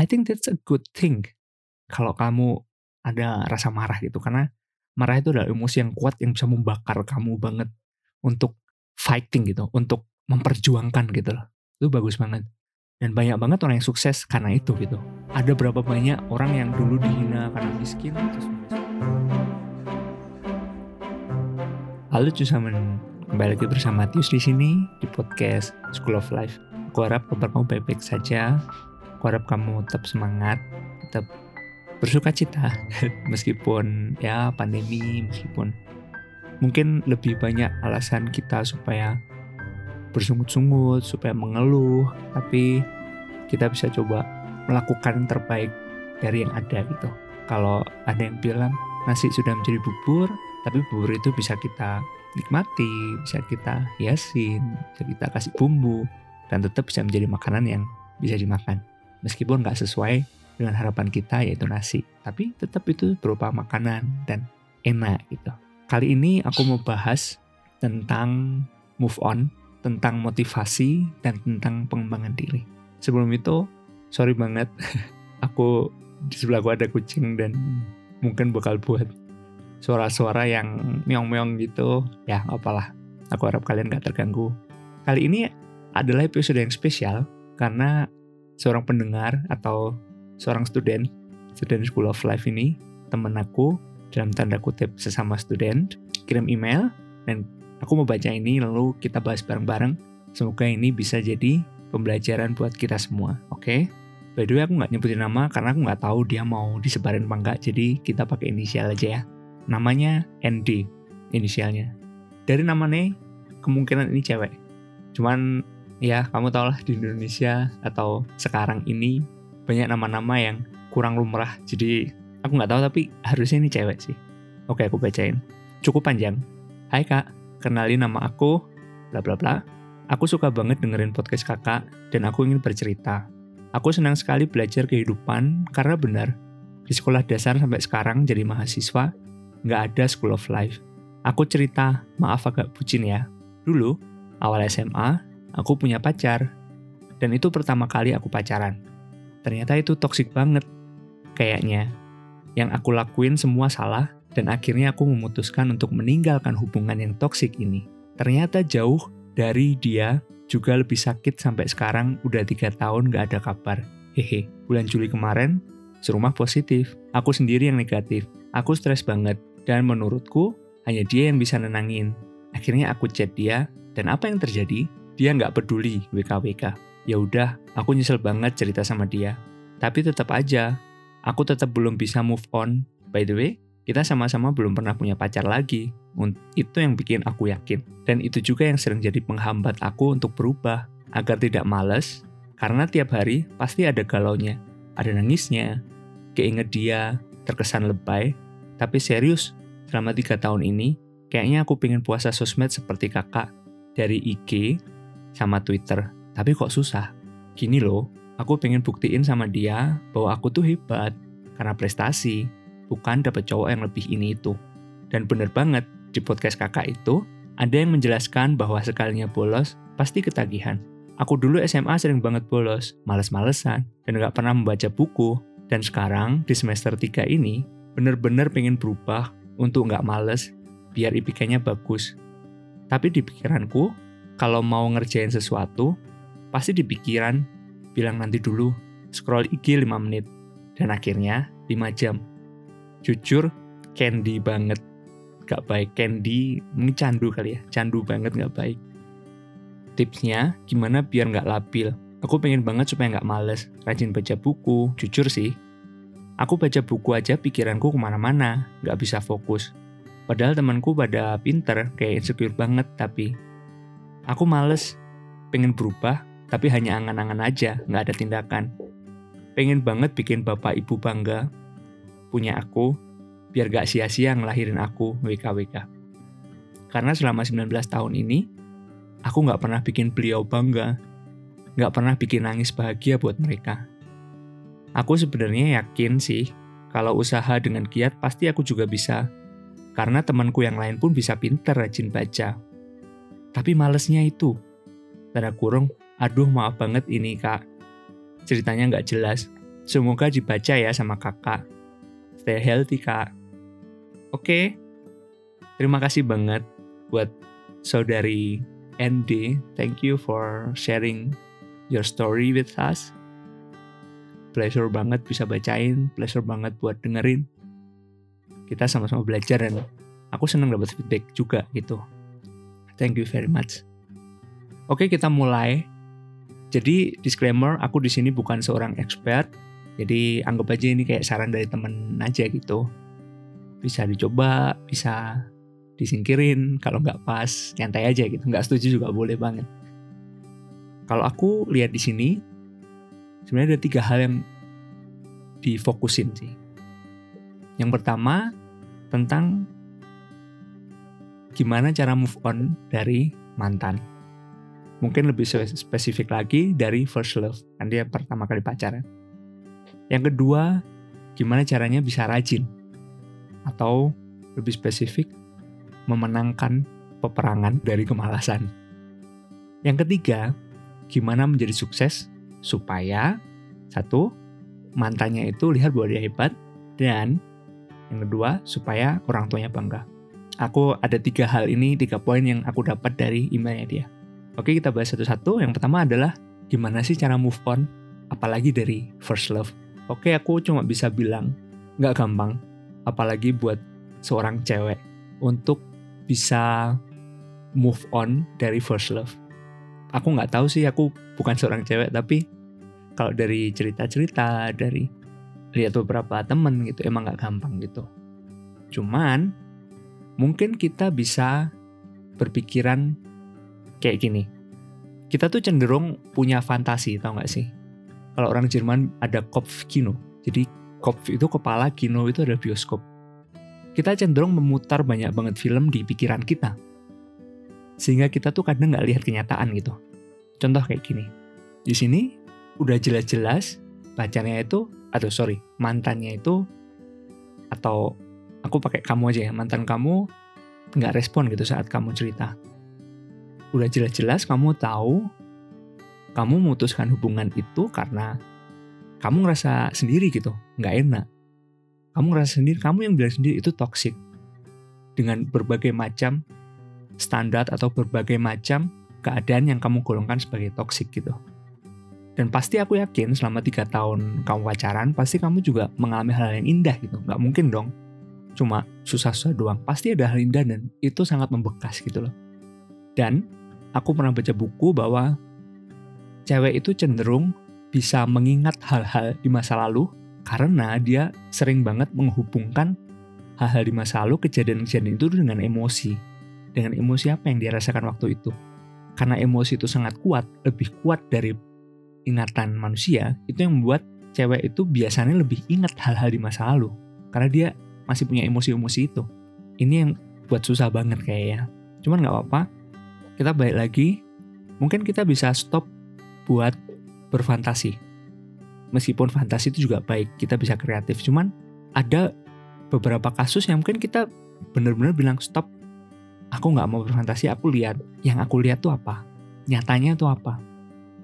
I think that's a good thing. Kalau kamu ada rasa marah gitu. Karena marah itu adalah emosi yang kuat yang bisa membakar kamu banget untuk fighting gitu. Untuk memperjuangkan gitu loh. Itu bagus banget. Dan banyak banget orang yang sukses karena itu gitu. Ada berapa banyak orang yang dulu dihina karena miskin. Terus Halo cusamen, kembali lagi bersama Tius di sini di podcast School of Life. Aku harap kabar kamu baik-baik saja. Aku harap kamu tetap semangat, tetap bersuka cita meskipun ya pandemi, meskipun mungkin lebih banyak alasan kita supaya bersungut-sungut, supaya mengeluh, tapi kita bisa coba melakukan yang terbaik dari yang ada gitu. Kalau ada yang bilang nasi sudah menjadi bubur, tapi bubur itu bisa kita nikmati, bisa kita hiasin, bisa kita kasih bumbu, dan tetap bisa menjadi makanan yang bisa dimakan. Meskipun nggak sesuai dengan harapan kita yaitu nasi, tapi tetap itu berupa makanan dan enak gitu. Kali ini aku mau bahas tentang move on, tentang motivasi, dan tentang pengembangan diri. Sebelum itu, sorry banget, aku di sebelah ada kucing dan mungkin bakal buat suara-suara yang meong-meong gitu ya apalah aku harap kalian gak terganggu kali ini adalah episode yang spesial karena seorang pendengar atau seorang student student School of Life ini temen aku dalam tanda kutip sesama student kirim email dan aku mau baca ini lalu kita bahas bareng-bareng semoga ini bisa jadi pembelajaran buat kita semua oke okay? By the way aku nggak nyebutin nama karena aku nggak tahu dia mau disebarin apa enggak jadi kita pakai inisial aja ya namanya ND inisialnya. Dari namanya kemungkinan ini cewek. Cuman ya kamu tau lah di Indonesia atau sekarang ini banyak nama-nama yang kurang lumrah. Jadi aku nggak tahu tapi harusnya ini cewek sih. Oke aku bacain. Cukup panjang. Hai kak, kenalin nama aku, bla bla bla. Aku suka banget dengerin podcast kakak dan aku ingin bercerita. Aku senang sekali belajar kehidupan karena benar, di sekolah dasar sampai sekarang jadi mahasiswa, nggak ada School of Life. Aku cerita, maaf agak bucin ya. Dulu, awal SMA, aku punya pacar. Dan itu pertama kali aku pacaran. Ternyata itu toksik banget. Kayaknya, yang aku lakuin semua salah, dan akhirnya aku memutuskan untuk meninggalkan hubungan yang toksik ini. Ternyata jauh dari dia juga lebih sakit sampai sekarang udah tiga tahun gak ada kabar. Hehe, bulan Juli kemarin, serumah positif. Aku sendiri yang negatif. Aku stres banget. Dan menurutku, hanya dia yang bisa nenangin. Akhirnya aku chat dia, dan apa yang terjadi? Dia nggak peduli WKWK. Ya udah, aku nyesel banget cerita sama dia. Tapi tetap aja, aku tetap belum bisa move on. By the way, kita sama-sama belum pernah punya pacar lagi. Itu yang bikin aku yakin. Dan itu juga yang sering jadi penghambat aku untuk berubah. Agar tidak males, karena tiap hari pasti ada galaunya. Ada nangisnya, keinget dia, terkesan lebay, tapi serius, selama tiga tahun ini, kayaknya aku pengen puasa sosmed seperti kakak dari IG sama Twitter. Tapi kok susah? Gini loh, aku pengen buktiin sama dia bahwa aku tuh hebat karena prestasi, bukan dapat cowok yang lebih ini itu. Dan bener banget, di podcast kakak itu, ada yang menjelaskan bahwa sekalinya bolos, pasti ketagihan. Aku dulu SMA sering banget bolos, males-malesan, dan gak pernah membaca buku. Dan sekarang, di semester 3 ini, bener-bener pengen berubah untuk nggak males, biar IPK-nya bagus. Tapi di pikiranku, kalau mau ngerjain sesuatu, pasti di pikiran bilang nanti dulu, scroll IG 5 menit, dan akhirnya 5 jam. Jujur, candy banget. Gak baik, candy, ini candu kali ya, candu banget gak baik. Tipsnya, gimana biar nggak labil? Aku pengen banget supaya nggak males, rajin baca buku, jujur sih, Aku baca buku aja pikiranku ke mana-mana, gak bisa fokus. Padahal temanku pada pinter, kayak insecure banget, tapi aku males. Pengen berubah, tapi hanya angan-angan aja, gak ada tindakan. Pengen banget bikin bapak ibu bangga, punya aku, biar gak sia-sia ngelahirin aku, WKWK. Karena selama 19 tahun ini, aku gak pernah bikin beliau bangga, gak pernah bikin nangis bahagia buat mereka. Aku sebenarnya yakin sih, kalau usaha dengan giat pasti aku juga bisa. Karena temanku yang lain pun bisa pinter rajin baca. Tapi malesnya itu. Tanda kurung, aduh maaf banget ini kak. Ceritanya nggak jelas. Semoga dibaca ya sama kakak. Stay healthy kak. Oke, terima kasih banget buat saudari ND. Thank you for sharing your story with us. Pleasure banget bisa bacain, pleasure banget buat dengerin. Kita sama-sama belajar dan aku senang dapat feedback juga gitu. Thank you very much. Oke, kita mulai. Jadi disclaimer, aku di sini bukan seorang expert. Jadi anggap aja ini kayak saran dari temen aja gitu. Bisa dicoba, bisa disingkirin. Kalau nggak pas, nyantai aja gitu. Nggak setuju juga boleh banget. Kalau aku lihat di sini, sebenarnya ada tiga hal yang difokusin sih. Yang pertama, tentang gimana cara move on dari mantan. Mungkin lebih spesifik lagi dari first love, kan dia pertama kali pacaran. Yang kedua, gimana caranya bisa rajin. Atau lebih spesifik, memenangkan peperangan dari kemalasan. Yang ketiga, gimana menjadi sukses supaya satu, mantannya itu lihat bahwa dia hebat, dan yang kedua, supaya orang tuanya bangga. Aku ada tiga hal ini, tiga poin yang aku dapat dari emailnya dia. Oke, kita bahas satu-satu. Yang pertama adalah gimana sih cara move on, apalagi dari first love. Oke, aku cuma bisa bilang nggak gampang, apalagi buat seorang cewek untuk bisa move on dari first love. Aku nggak tahu sih, aku bukan seorang cewek, tapi kalau dari cerita-cerita, dari lihat beberapa temen gitu emang nggak gampang gitu cuman mungkin kita bisa berpikiran kayak gini. Kita tuh cenderung punya fantasi tau gak sih? Kalau orang Jerman ada Kopfkino jadi Kopf itu kepala kino itu ada bioskop. Kita cenderung memutar banyak banget film di pikiran kita. Sehingga kita tuh kadang nggak lihat kenyataan gitu. Contoh kayak gini. Di sini udah jelas-jelas pacarnya itu atau sorry mantannya itu atau aku pakai kamu aja ya mantan kamu nggak respon gitu saat kamu cerita. Udah jelas-jelas kamu tahu kamu memutuskan hubungan itu karena kamu ngerasa sendiri gitu nggak enak. Kamu ngerasa sendiri kamu yang bilang sendiri itu toxic. Dengan berbagai macam standar atau berbagai macam keadaan yang kamu golongkan sebagai toxic gitu. Dan pasti aku yakin selama tiga tahun kamu pacaran, pasti kamu juga mengalami hal yang indah gitu. Nggak mungkin dong cuma susah-susah doang. Pasti ada hal indah dan itu sangat membekas gitu loh. Dan aku pernah baca buku bahwa cewek itu cenderung bisa mengingat hal-hal di masa lalu karena dia sering banget menghubungkan hal-hal di masa lalu, kejadian-kejadian itu dengan emosi. Dengan emosi apa yang dia rasakan waktu itu. Karena emosi itu sangat kuat, lebih kuat dari ingatan manusia itu yang membuat cewek itu biasanya lebih ingat hal-hal di masa lalu karena dia masih punya emosi-emosi itu. Ini yang buat susah banget kayaknya. Cuman nggak apa-apa. Kita balik lagi. Mungkin kita bisa stop buat berfantasi. Meskipun fantasi itu juga baik kita bisa kreatif. Cuman ada beberapa kasus yang mungkin kita benar-benar bilang stop aku nggak mau berfantasi aku lihat. Yang aku lihat tuh apa? Nyatanya tuh apa?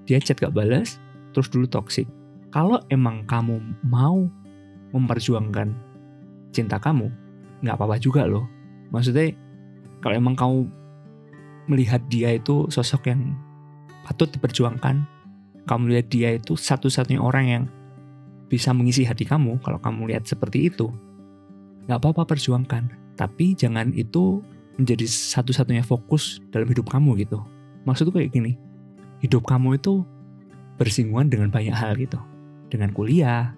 Dia chat gak balas, terus dulu toxic. Kalau emang kamu mau memperjuangkan cinta kamu, nggak apa-apa juga loh. Maksudnya, kalau emang kamu melihat dia itu sosok yang patut diperjuangkan, kamu lihat dia itu satu-satunya orang yang bisa mengisi hati kamu, kalau kamu lihat seperti itu, nggak apa-apa perjuangkan. Tapi jangan itu menjadi satu-satunya fokus dalam hidup kamu gitu. Maksudku kayak gini, hidup kamu itu bersinggungan dengan banyak hal gitu. Dengan kuliah,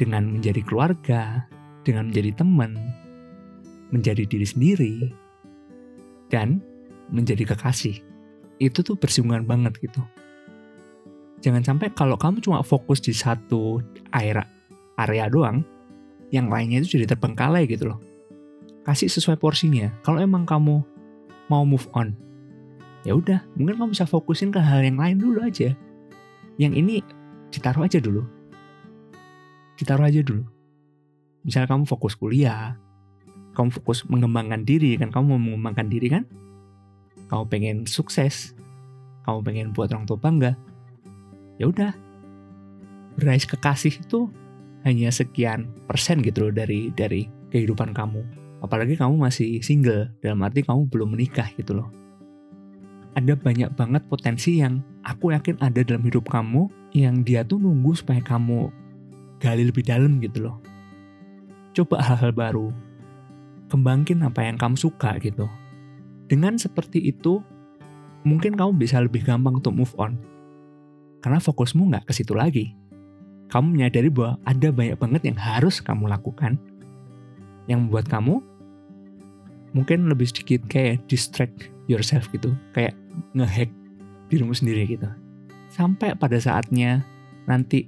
dengan menjadi keluarga, dengan menjadi teman, menjadi diri sendiri, dan menjadi kekasih. Itu tuh bersinggungan banget gitu. Jangan sampai kalau kamu cuma fokus di satu area, area doang, yang lainnya itu jadi terbengkalai gitu loh. Kasih sesuai porsinya. Kalau emang kamu mau move on, ya udah mungkin kamu bisa fokusin ke hal yang lain dulu aja yang ini ditaruh aja dulu ditaruh aja dulu misalnya kamu fokus kuliah kamu fokus mengembangkan diri kan kamu mau mengembangkan diri kan kamu pengen sukses kamu pengen buat orang tua bangga ya udah berais kekasih itu hanya sekian persen gitu loh dari dari kehidupan kamu. Apalagi kamu masih single, dalam arti kamu belum menikah gitu loh. Ada banyak banget potensi yang aku yakin ada dalam hidup kamu yang dia tuh nunggu supaya kamu gali lebih dalam gitu loh. Coba hal-hal baru. Kembangin apa yang kamu suka gitu. Dengan seperti itu, mungkin kamu bisa lebih gampang untuk move on. Karena fokusmu nggak ke situ lagi kamu menyadari bahwa ada banyak banget yang harus kamu lakukan yang membuat kamu mungkin lebih sedikit kayak distract yourself gitu kayak ngehack dirimu sendiri gitu sampai pada saatnya nanti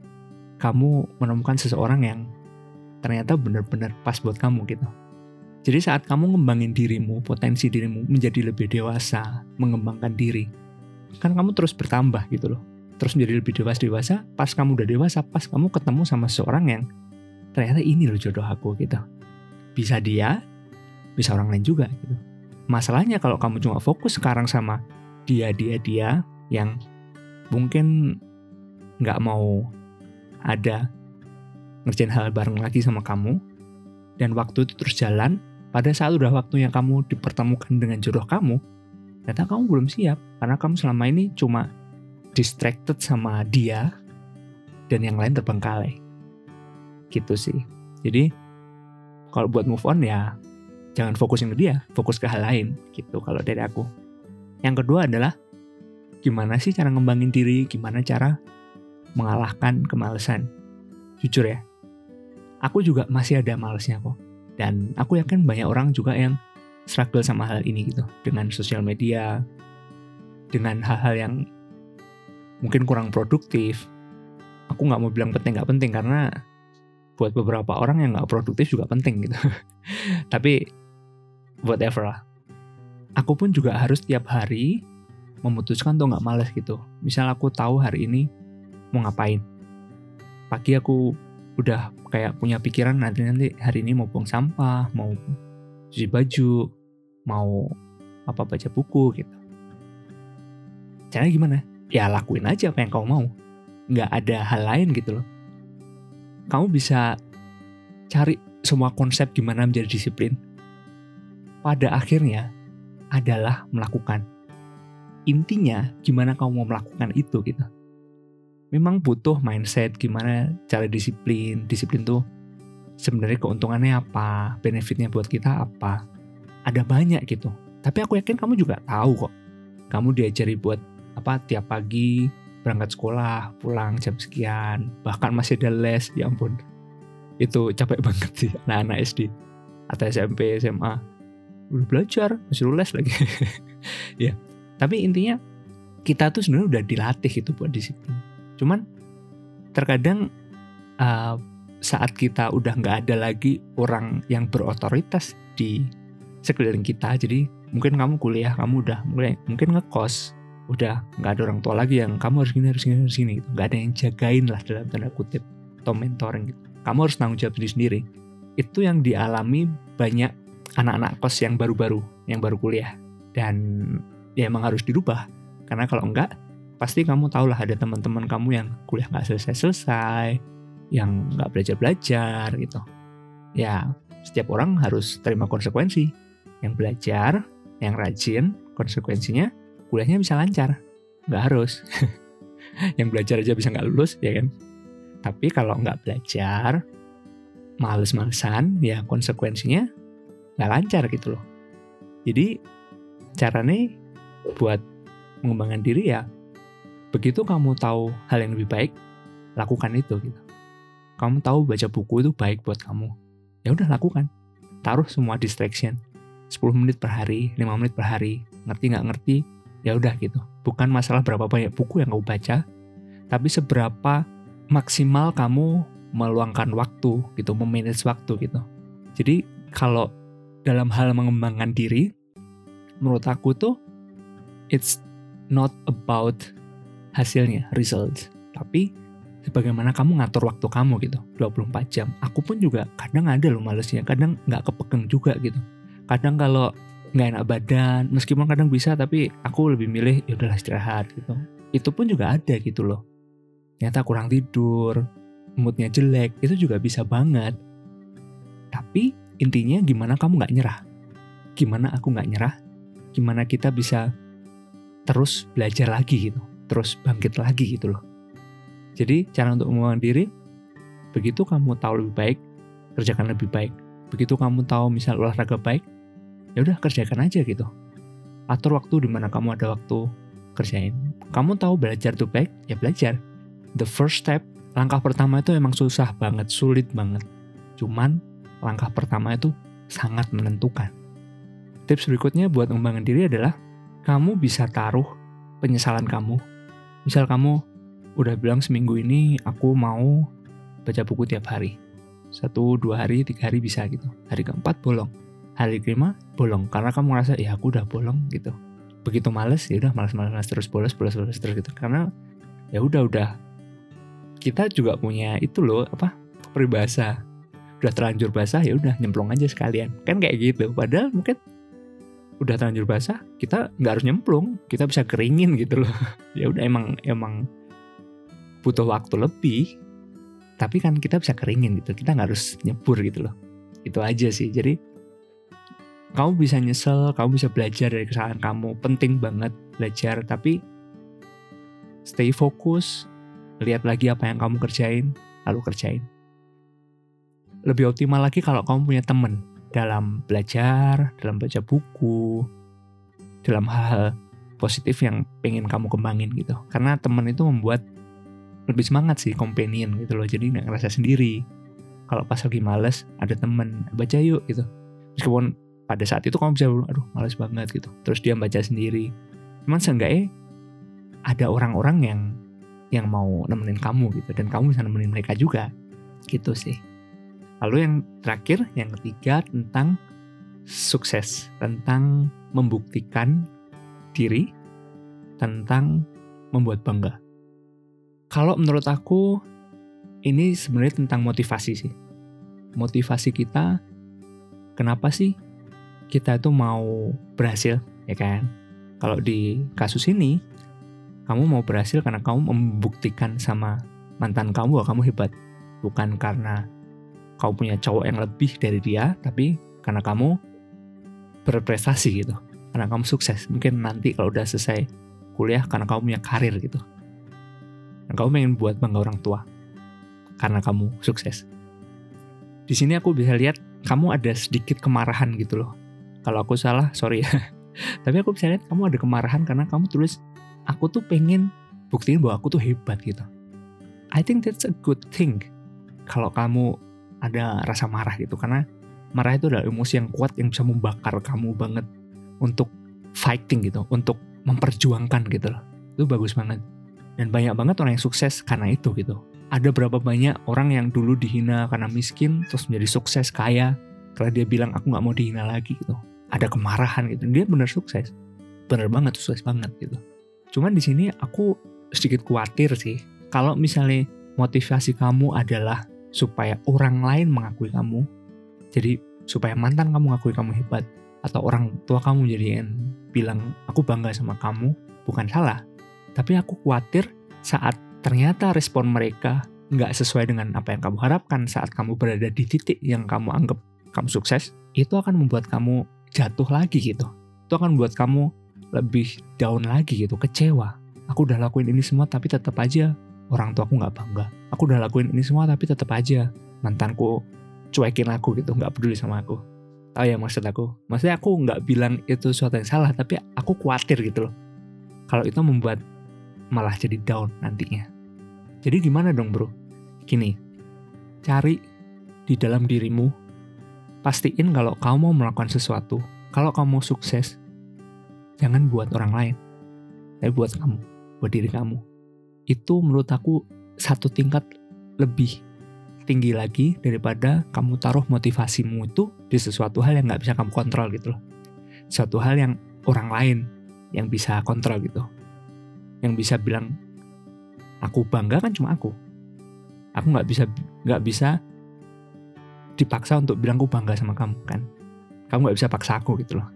kamu menemukan seseorang yang ternyata benar-benar pas buat kamu gitu. Jadi saat kamu ngembangin dirimu potensi dirimu menjadi lebih dewasa mengembangkan diri kan kamu terus bertambah gitu loh. Terus menjadi lebih dewasa dewasa pas kamu udah dewasa pas kamu ketemu sama seorang yang ternyata ini loh jodoh aku gitu. Bisa dia bisa orang lain juga gitu. Masalahnya kalau kamu cuma fokus sekarang sama dia dia dia yang mungkin nggak mau ada ngerjain hal bareng lagi sama kamu dan waktu itu terus jalan pada saat udah waktu yang kamu dipertemukan dengan jodoh kamu ternyata kamu belum siap karena kamu selama ini cuma distracted sama dia dan yang lain terbengkalai. Gitu sih. Jadi kalau buat move on ya jangan fokusin ke dia, fokus ke hal lain gitu kalau dari aku. Yang kedua adalah gimana sih cara ngembangin diri, gimana cara mengalahkan kemalasan. Jujur ya, aku juga masih ada malesnya kok. Dan aku yakin banyak orang juga yang struggle sama hal ini gitu. Dengan sosial media, dengan hal-hal yang mungkin kurang produktif. Aku nggak mau bilang penting nggak penting karena buat beberapa orang yang nggak produktif juga penting gitu. Tapi whatever lah. Aku pun juga harus tiap hari memutuskan tuh nggak males gitu. Misal aku tahu hari ini mau ngapain. Pagi aku udah kayak punya pikiran nanti nanti hari ini mau buang sampah, mau cuci baju, mau apa baca buku gitu. Caranya gimana? ya lakuin aja apa yang kamu mau. Nggak ada hal lain gitu loh. Kamu bisa cari semua konsep gimana menjadi disiplin. Pada akhirnya adalah melakukan. Intinya gimana kamu mau melakukan itu gitu. Memang butuh mindset gimana cara disiplin. Disiplin tuh sebenarnya keuntungannya apa, benefitnya buat kita apa. Ada banyak gitu. Tapi aku yakin kamu juga tahu kok. Kamu diajari buat apa tiap pagi berangkat sekolah, pulang jam sekian, bahkan masih ada les, ya ampun. Itu capek banget sih anak-anak SD atau SMP, SMA. Udah belajar, masih les lagi. ya, tapi intinya kita tuh sebenarnya udah dilatih itu buat disiplin. Cuman terkadang uh, saat kita udah nggak ada lagi orang yang berotoritas di sekeliling kita, jadi mungkin kamu kuliah, kamu udah mulai mungkin ngekos, udah nggak ada orang tua lagi yang kamu harus gini harus gini harus gini gitu. Nggak ada yang jagain lah dalam tanda kutip atau mentoring gitu. Kamu harus tanggung jawab sendiri sendiri. Itu yang dialami banyak anak-anak kos yang baru-baru yang baru kuliah. Dan ya emang harus dirubah. Karena kalau enggak pasti kamu tahu lah ada teman-teman kamu yang kuliah nggak selesai-selesai yang nggak belajar-belajar gitu. Ya setiap orang harus terima konsekuensi. Yang belajar yang rajin konsekuensinya kuliahnya bisa lancar. Nggak harus. Yang belajar aja bisa nggak lulus ya kan? Tapi kalau nggak belajar males-malesan ya konsekuensinya nggak lancar gitu loh. Jadi caranya buat mengembangkan diri ya begitu kamu tahu hal yang lebih baik lakukan itu gitu. Kamu tahu baca buku itu baik buat kamu ya udah lakukan. Taruh semua distraction. 10 menit per hari 5 menit per hari ngerti nggak ngerti ya udah gitu. Bukan masalah berapa banyak buku yang kamu baca tapi seberapa maksimal kamu meluangkan waktu gitu memanage waktu gitu. Jadi kalau dalam hal mengembangkan diri menurut aku tuh it's not about hasilnya results tapi sebagaimana kamu ngatur waktu kamu gitu 24 jam aku pun juga kadang ada loh malesnya kadang nggak kepegang juga gitu kadang kalau nggak enak badan meskipun kadang bisa tapi aku lebih milih ya udahlah istirahat gitu itu pun juga ada gitu loh ternyata kurang tidur moodnya jelek, itu juga bisa banget. Tapi intinya gimana kamu nggak nyerah? Gimana aku nggak nyerah? Gimana kita bisa terus belajar lagi gitu, terus bangkit lagi gitu loh. Jadi cara untuk mengembangkan diri, begitu kamu tahu lebih baik, kerjakan lebih baik. Begitu kamu tahu misal olahraga baik, ya udah kerjakan aja gitu. Atur waktu di mana kamu ada waktu kerjain. Kamu tahu belajar tuh baik, ya belajar. The first step, langkah pertama itu emang susah banget, sulit banget. Cuman langkah pertama itu sangat menentukan. Tips berikutnya buat mengembangkan diri adalah kamu bisa taruh penyesalan kamu. Misal kamu udah bilang seminggu ini aku mau baca buku tiap hari. Satu, dua hari, tiga hari bisa gitu. Hari keempat bolong. Hari kelima bolong. Karena kamu ngerasa, ya aku udah bolong gitu. Begitu males, ya udah males-males terus bolos, bolos, bolos terus gitu. Karena ya udah udah kita juga punya itu loh apa peribahasa udah terlanjur basah ya udah nyemplung aja sekalian kan kayak gitu padahal mungkin udah terlanjur basah kita nggak harus nyemplung kita bisa keringin gitu loh. Ya udah emang emang butuh waktu lebih tapi kan kita bisa keringin gitu kita nggak harus nyebur gitu loh. Itu aja sih jadi kamu bisa nyesel kamu bisa belajar dari kesalahan kamu penting banget belajar tapi stay fokus lihat lagi apa yang kamu kerjain lalu kerjain. Lebih optimal lagi kalau kamu punya temen dalam belajar dalam baca buku dalam hal-hal positif yang pengen kamu kembangin gitu. Karena temen itu membuat lebih semangat sih companion gitu loh jadi nggak ngerasa sendiri. Kalau pas lagi males ada temen baca yuk gitu. Meskipun pada saat itu kamu bisa aduh males banget gitu. Terus dia baca sendiri. Cuman seenggaknya ada orang-orang yang yang mau nemenin kamu gitu dan kamu bisa nemenin mereka juga. Gitu sih lalu yang terakhir yang ketiga tentang sukses tentang membuktikan diri tentang membuat bangga kalau menurut aku ini sebenarnya tentang motivasi sih. Motivasi kita kenapa sih kita itu mau berhasil, ya kan? Kalau di kasus ini kamu mau berhasil karena kamu membuktikan sama mantan kamu bahwa kamu hebat. Bukan karena kamu punya cowok yang lebih dari dia, tapi karena kamu berprestasi gitu. Karena kamu sukses. Mungkin nanti kalau udah selesai kuliah karena kamu punya karir gitu. Dan kamu pengen buat bangga orang tua karena kamu sukses. Di sini aku bisa lihat kamu ada sedikit kemarahan gitu loh. Kalau aku salah, sorry ya. Tapi aku bisa lihat kamu ada kemarahan karena kamu tulis, aku tuh pengen buktiin bahwa aku tuh hebat gitu. I think that's a good thing. Kalau kamu ada rasa marah gitu, karena marah itu adalah emosi yang kuat yang bisa membakar kamu banget untuk fighting gitu, untuk memperjuangkan gitu loh. Itu bagus banget. Dan banyak banget orang yang sukses karena itu gitu. Ada berapa banyak orang yang dulu dihina karena miskin, terus menjadi sukses, kaya, karena dia bilang aku nggak mau dihina lagi gitu. Ada kemarahan gitu. Dia bener sukses. Bener banget, sukses banget gitu. Cuman di sini aku sedikit khawatir sih. Kalau misalnya motivasi kamu adalah supaya orang lain mengakui kamu, jadi supaya mantan kamu mengakui kamu hebat, atau orang tua kamu jadi yang bilang aku bangga sama kamu, bukan salah. Tapi aku khawatir saat ternyata respon mereka nggak sesuai dengan apa yang kamu harapkan saat kamu berada di titik yang kamu anggap kamu sukses, itu akan membuat kamu jatuh lagi gitu. Itu akan membuat kamu lebih down lagi gitu, kecewa. Aku udah lakuin ini semua tapi tetap aja orang tua aku nggak bangga. Aku udah lakuin ini semua tapi tetap aja mantanku cuekin aku gitu, nggak peduli sama aku. Tahu ya maksud aku? Maksudnya aku nggak bilang itu sesuatu yang salah, tapi aku khawatir gitu loh. Kalau itu membuat malah jadi down nantinya. Jadi gimana dong bro? Gini, cari di dalam dirimu, pastiin kalau kamu mau melakukan sesuatu, kalau kamu sukses, jangan buat orang lain, tapi buat kamu, buat diri kamu. Itu menurut aku satu tingkat lebih tinggi lagi daripada kamu taruh motivasimu itu di sesuatu hal yang nggak bisa kamu kontrol gitu loh. Suatu hal yang orang lain yang bisa kontrol gitu. Yang bisa bilang aku bangga kan cuma aku. Aku nggak bisa nggak bisa dipaksa untuk bilang aku bangga sama kamu kan. Kamu nggak bisa paksa aku gitu loh.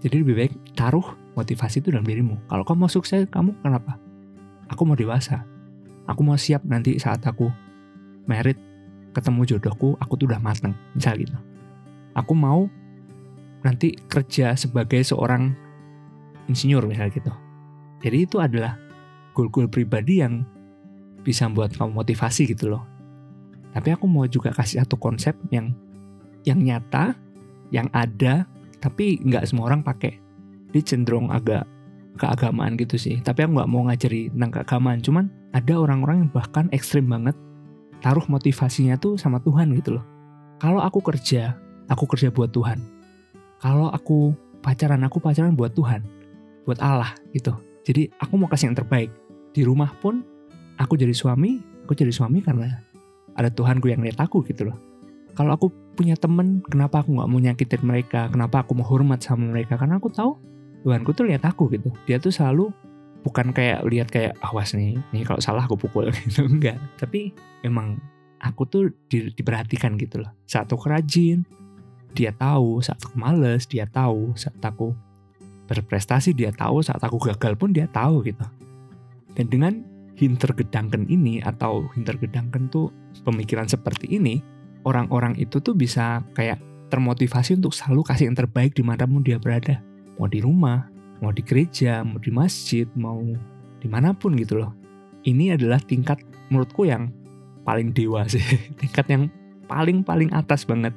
Jadi lebih baik taruh motivasi itu dalam dirimu. Kalau kamu mau sukses kamu kenapa aku mau dewasa. Aku mau siap nanti saat aku merit ketemu jodohku aku tuh udah mateng misal gitu. Aku mau nanti kerja sebagai seorang insinyur misal gitu. Jadi itu adalah goal-goal pribadi yang bisa buat kamu motivasi gitu loh. Tapi aku mau juga kasih satu konsep yang yang nyata yang ada tapi nggak semua orang pakai. Dia cenderung agak keagamaan gitu sih tapi aku nggak mau ngajari tentang keagamaan cuman ada orang-orang yang bahkan ekstrim banget taruh motivasinya tuh sama Tuhan gitu loh. Kalau aku kerja, aku kerja buat Tuhan. Kalau aku pacaran, aku pacaran buat Tuhan, buat Allah gitu. Jadi aku mau kasih yang terbaik. Di rumah pun aku jadi suami, aku jadi suami karena ada Tuhanku yang lihat aku gitu loh. Kalau aku punya temen, kenapa aku nggak mau nyakitin mereka? Kenapa aku mau hormat sama mereka? Karena aku tahu Tuhanku tuh lihat aku gitu. Dia tuh selalu bukan kayak lihat kayak awas nih nih kalau salah aku pukul gitu enggak. Tapi emang aku tuh di, diperhatikan gitu loh. Saat aku rajin dia tahu. Saat aku males dia tahu. Saat aku berprestasi dia tahu. Saat aku gagal pun dia tahu gitu. Dan dengan hintergedangken ini atau hintergedangken tuh pemikiran seperti ini orang-orang itu tuh bisa kayak termotivasi untuk selalu kasih yang terbaik di mana pun dia berada mau di rumah mau di gereja, mau di masjid, mau di mana pun gitu loh. Ini adalah tingkat menurutku yang paling dewa sih, tingkat yang paling-paling atas banget.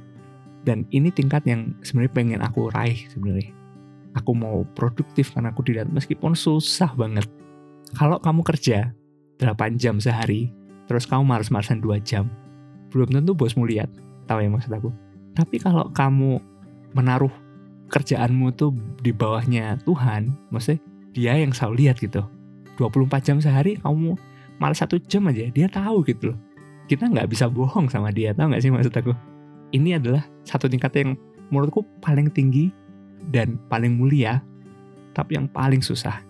Dan ini tingkat yang sebenarnya pengen aku raih sebenarnya. Aku mau produktif karena aku dilihat meskipun susah banget. Kalau kamu kerja 8 jam sehari, terus kamu males-malesan 2 jam, belum tentu bosmu lihat. Tahu ya maksud aku? Tapi kalau kamu menaruh kerjaanmu tuh di bawahnya Tuhan, maksudnya dia yang selalu lihat gitu. 24 jam sehari kamu malah satu jam aja dia tahu gitu loh. Kita nggak bisa bohong sama dia, tahu nggak sih maksud aku? Ini adalah satu tingkat yang menurutku paling tinggi dan paling mulia, tapi yang paling susah.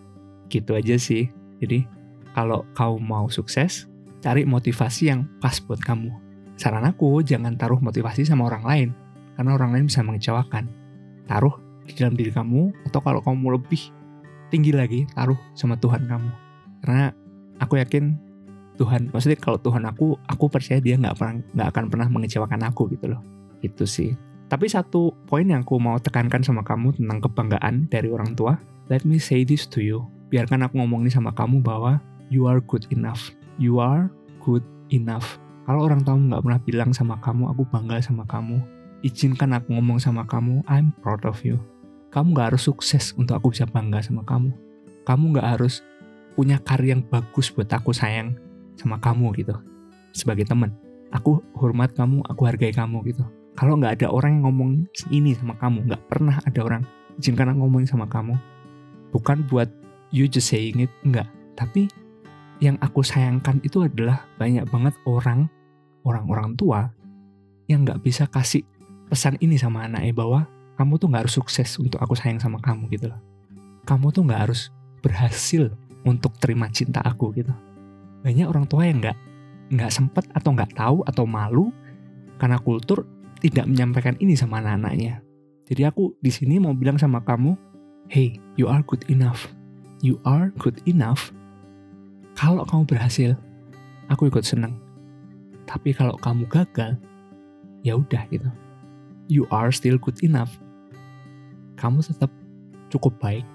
Gitu aja sih. Jadi kalau kau mau sukses, cari motivasi yang pas buat kamu. Saran aku, jangan taruh motivasi sama orang lain, karena orang lain bisa mengecewakan taruh di dalam diri kamu atau kalau kamu lebih tinggi lagi taruh sama Tuhan kamu. Karena aku yakin Tuhan maksudnya kalau Tuhan aku aku percaya dia nggak pernah nggak akan pernah mengecewakan aku gitu loh. Itu sih. Tapi satu poin yang aku mau tekankan sama kamu tentang kebanggaan dari orang tua let me say this to you. Biarkan aku ngomong ini sama kamu bahwa you are good enough. You are good enough. Kalau orang tua nggak pernah bilang sama kamu aku bangga sama kamu izinkan aku ngomong sama kamu, I'm proud of you. Kamu gak harus sukses untuk aku bisa bangga sama kamu. Kamu gak harus punya karya yang bagus buat aku sayang sama kamu gitu. Sebagai teman, aku hormat kamu, aku hargai kamu gitu. Kalau nggak ada orang yang ngomong ini sama kamu, nggak pernah ada orang izinkan aku ngomong sama kamu. Bukan buat you just saying it, enggak. Tapi yang aku sayangkan itu adalah banyak banget orang, orang-orang tua yang nggak bisa kasih pesan ini sama anaknya bahwa kamu tuh nggak harus sukses untuk aku sayang sama kamu gitu loh. Kamu tuh nggak harus berhasil untuk terima cinta aku gitu. Banyak orang tua yang nggak nggak sempet atau nggak tahu atau malu karena kultur tidak menyampaikan ini sama anak-anaknya. Jadi aku di sini mau bilang sama kamu, hey, you are good enough. You are good enough. Kalau kamu berhasil, aku ikut seneng. Tapi kalau kamu gagal, ya udah gitu you are still good enough. Kamu tetap cukup baik.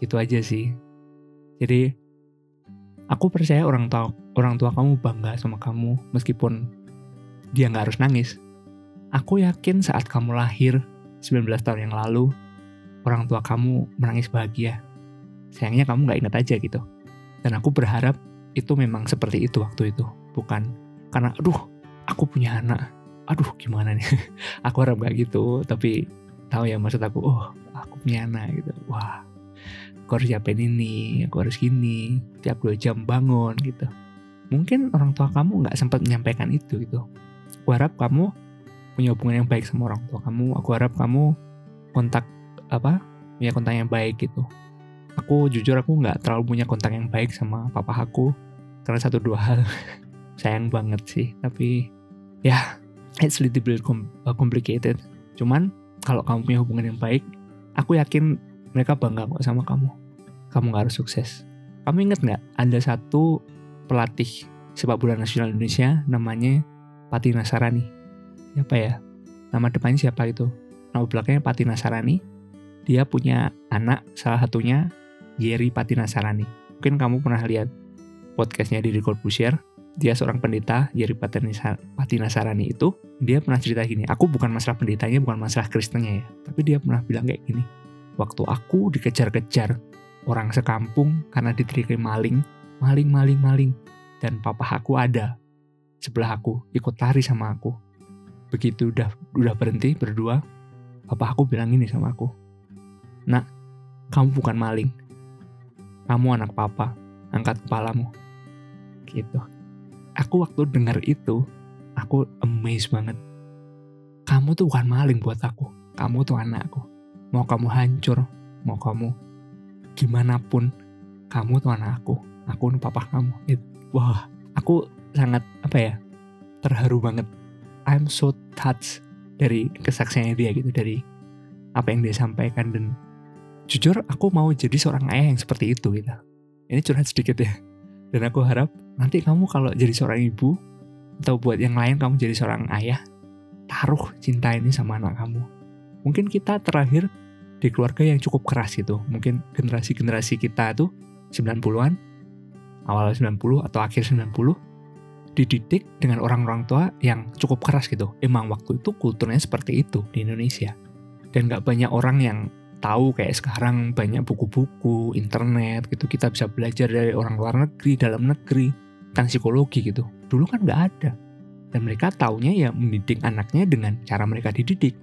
Itu aja sih. Jadi aku percaya orang tua orang tua kamu bangga sama kamu meskipun dia nggak harus nangis. Aku yakin saat kamu lahir 19 tahun yang lalu, orang tua kamu menangis bahagia. Sayangnya kamu nggak ingat aja gitu. Dan aku berharap itu memang seperti itu waktu itu. Bukan karena, aduh, aku punya anak aduh gimana nih? Aku harap gak gitu tapi tahu ya maksud aku oh aku punya anak gitu. Wah aku harus siapin ini aku harus gini tiap dua jam bangun gitu. Mungkin orang tua kamu nggak sempat menyampaikan itu gitu. Aku harap kamu punya hubungan yang baik sama orang tua kamu aku harap kamu kontak apa punya kontak yang baik gitu. Aku jujur aku nggak terlalu punya kontak yang baik sama papa aku karena satu dua hal. Sayang banget sih tapi ya it's little bit uh, complicated. Cuman kalau kamu punya hubungan yang baik, aku yakin mereka bangga kok sama kamu. Kamu gak harus sukses. Kamu inget nggak ada satu pelatih sepak bola nasional Indonesia namanya Pati Nasarani. Siapa ya? Nama depannya siapa itu? Nama belakangnya Pati Nasarani. Dia punya anak, salah satunya Yeri Pati Nasarani. Mungkin kamu pernah lihat podcastnya di Corbusier. Dia seorang pendeta, Yeri Pati Nasarani itu. Dia pernah cerita gini, aku bukan masalah pendetanya, bukan masalah Kristennya ya. Tapi dia pernah bilang kayak gini, waktu aku dikejar-kejar orang sekampung karena diteriaki maling, maling, maling, maling. Dan papa aku ada sebelah aku, ikut lari sama aku. Begitu udah udah berhenti berdua, papa aku bilang ini sama aku. Nak, kamu bukan maling. Kamu anak papa, angkat kepalamu. Gitu. Aku waktu dengar itu, aku amazed banget. Kamu tuh bukan maling buat aku. Kamu tuh anakku. Mau kamu hancur, mau kamu gimana pun, kamu tuh anak aku. Aku papa kamu. It, wah, aku sangat apa ya terharu banget. I'm so touched dari kesaksiannya dia gitu dari apa yang dia sampaikan dan jujur aku mau jadi seorang ayah yang seperti itu gitu. Ini curhat sedikit ya. Dan aku harap nanti kamu kalau jadi seorang ibu atau buat yang lain kamu jadi seorang ayah, taruh cinta ini sama anak kamu. Mungkin kita terakhir di keluarga yang cukup keras gitu. Mungkin generasi-generasi kita tuh 90-an, awal 90 atau akhir 90, dididik dengan orang-orang tua yang cukup keras gitu. Emang waktu itu kulturnya seperti itu di Indonesia. Dan gak banyak orang yang tahu kayak sekarang banyak buku-buku, internet gitu. Kita bisa belajar dari orang luar negeri, dalam negeri, tentang psikologi gitu. Dulu kan gak ada. Dan mereka taunya ya mendidik anaknya dengan cara mereka dididik.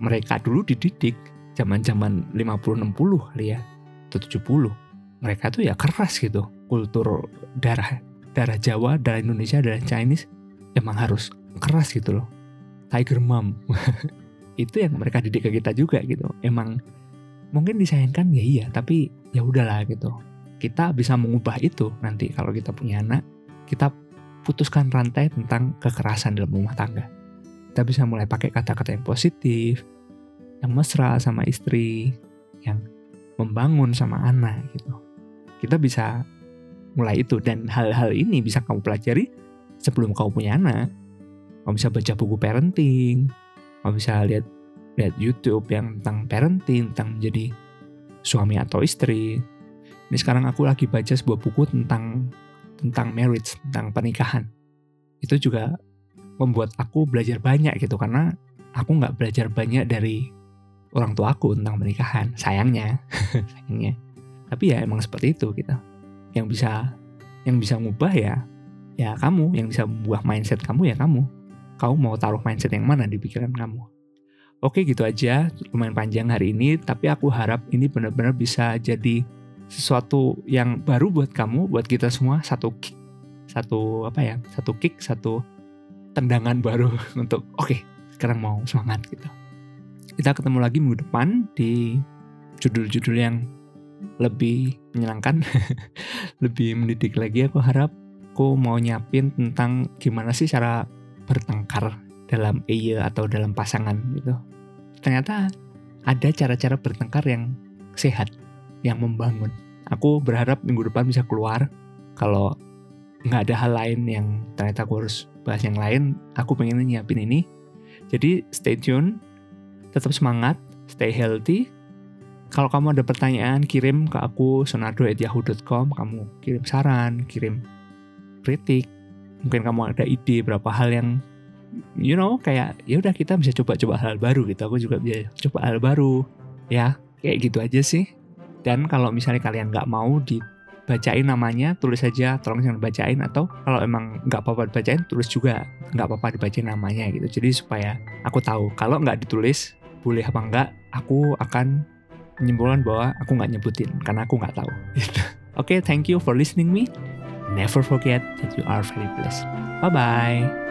Mereka dulu dididik zaman-zaman 50-60 kali ya, atau 70. Mereka tuh ya keras gitu. Kultur darah darah Jawa, darah Indonesia, darah Chinese emang harus keras gitu loh. Tiger mom. itu yang mereka didik ke kita juga gitu. Emang mungkin disayangkan ya iya, tapi ya udahlah gitu. Kita bisa mengubah itu nanti kalau kita punya anak, kita putuskan rantai tentang kekerasan dalam rumah tangga. Kita bisa mulai pakai kata-kata yang positif, yang mesra sama istri, yang membangun sama anak gitu. Kita bisa mulai itu dan hal-hal ini bisa kamu pelajari sebelum kamu punya anak. Kamu bisa baca buku parenting, kamu bisa lihat lihat YouTube yang tentang parenting, tentang menjadi suami atau istri. Ini sekarang aku lagi baca sebuah buku tentang tentang marriage, tentang pernikahan. Itu juga membuat aku belajar banyak gitu karena aku nggak belajar banyak dari orang tua aku tentang pernikahan sayangnya. Sayangnya. Tapi ya emang seperti itu gitu. Yang bisa yang bisa ngubah ya ya kamu. Yang bisa membuat mindset kamu ya kamu. Kamu mau taruh mindset yang mana di pikiran kamu? Oke gitu aja. Lumayan panjang hari ini tapi aku harap ini benar-benar bisa jadi sesuatu yang baru buat kamu buat kita semua satu kick satu apa ya satu kick satu tendangan baru untuk oke okay, sekarang mau semangat gitu kita ketemu lagi minggu depan di judul-judul yang lebih menyenangkan, lebih mendidik lagi aku harap. Aku mau nyapin tentang gimana sih cara bertengkar dalam iya atau dalam pasangan gitu. Ternyata ada cara-cara bertengkar yang sehat, yang membangun. Aku berharap minggu depan bisa keluar. Kalau nggak ada hal lain yang ternyata aku harus bahas yang lain, aku pengen nyiapin ini. Jadi stay tune tetap semangat, stay healthy. Kalau kamu ada pertanyaan, kirim ke aku sonado@yahoo.com. Kamu kirim saran, kirim kritik. Mungkin kamu ada ide berapa hal yang you know kayak ya udah kita bisa coba-coba hal baru gitu. Aku juga bisa coba hal baru. Ya, kayak gitu aja sih. Dan kalau misalnya kalian nggak mau dibacain namanya, tulis saja, tolong jangan bacain atau kalau emang nggak apa-apa dibacain, tulis juga nggak apa-apa dibacain namanya gitu. Jadi supaya aku tahu. Kalau nggak ditulis, boleh apa enggak, aku akan menyimpulkan bahwa aku nggak nyebutin karena aku nggak tahu. Oke, okay, thank you for listening me. Never forget that you are very blessed. Bye bye.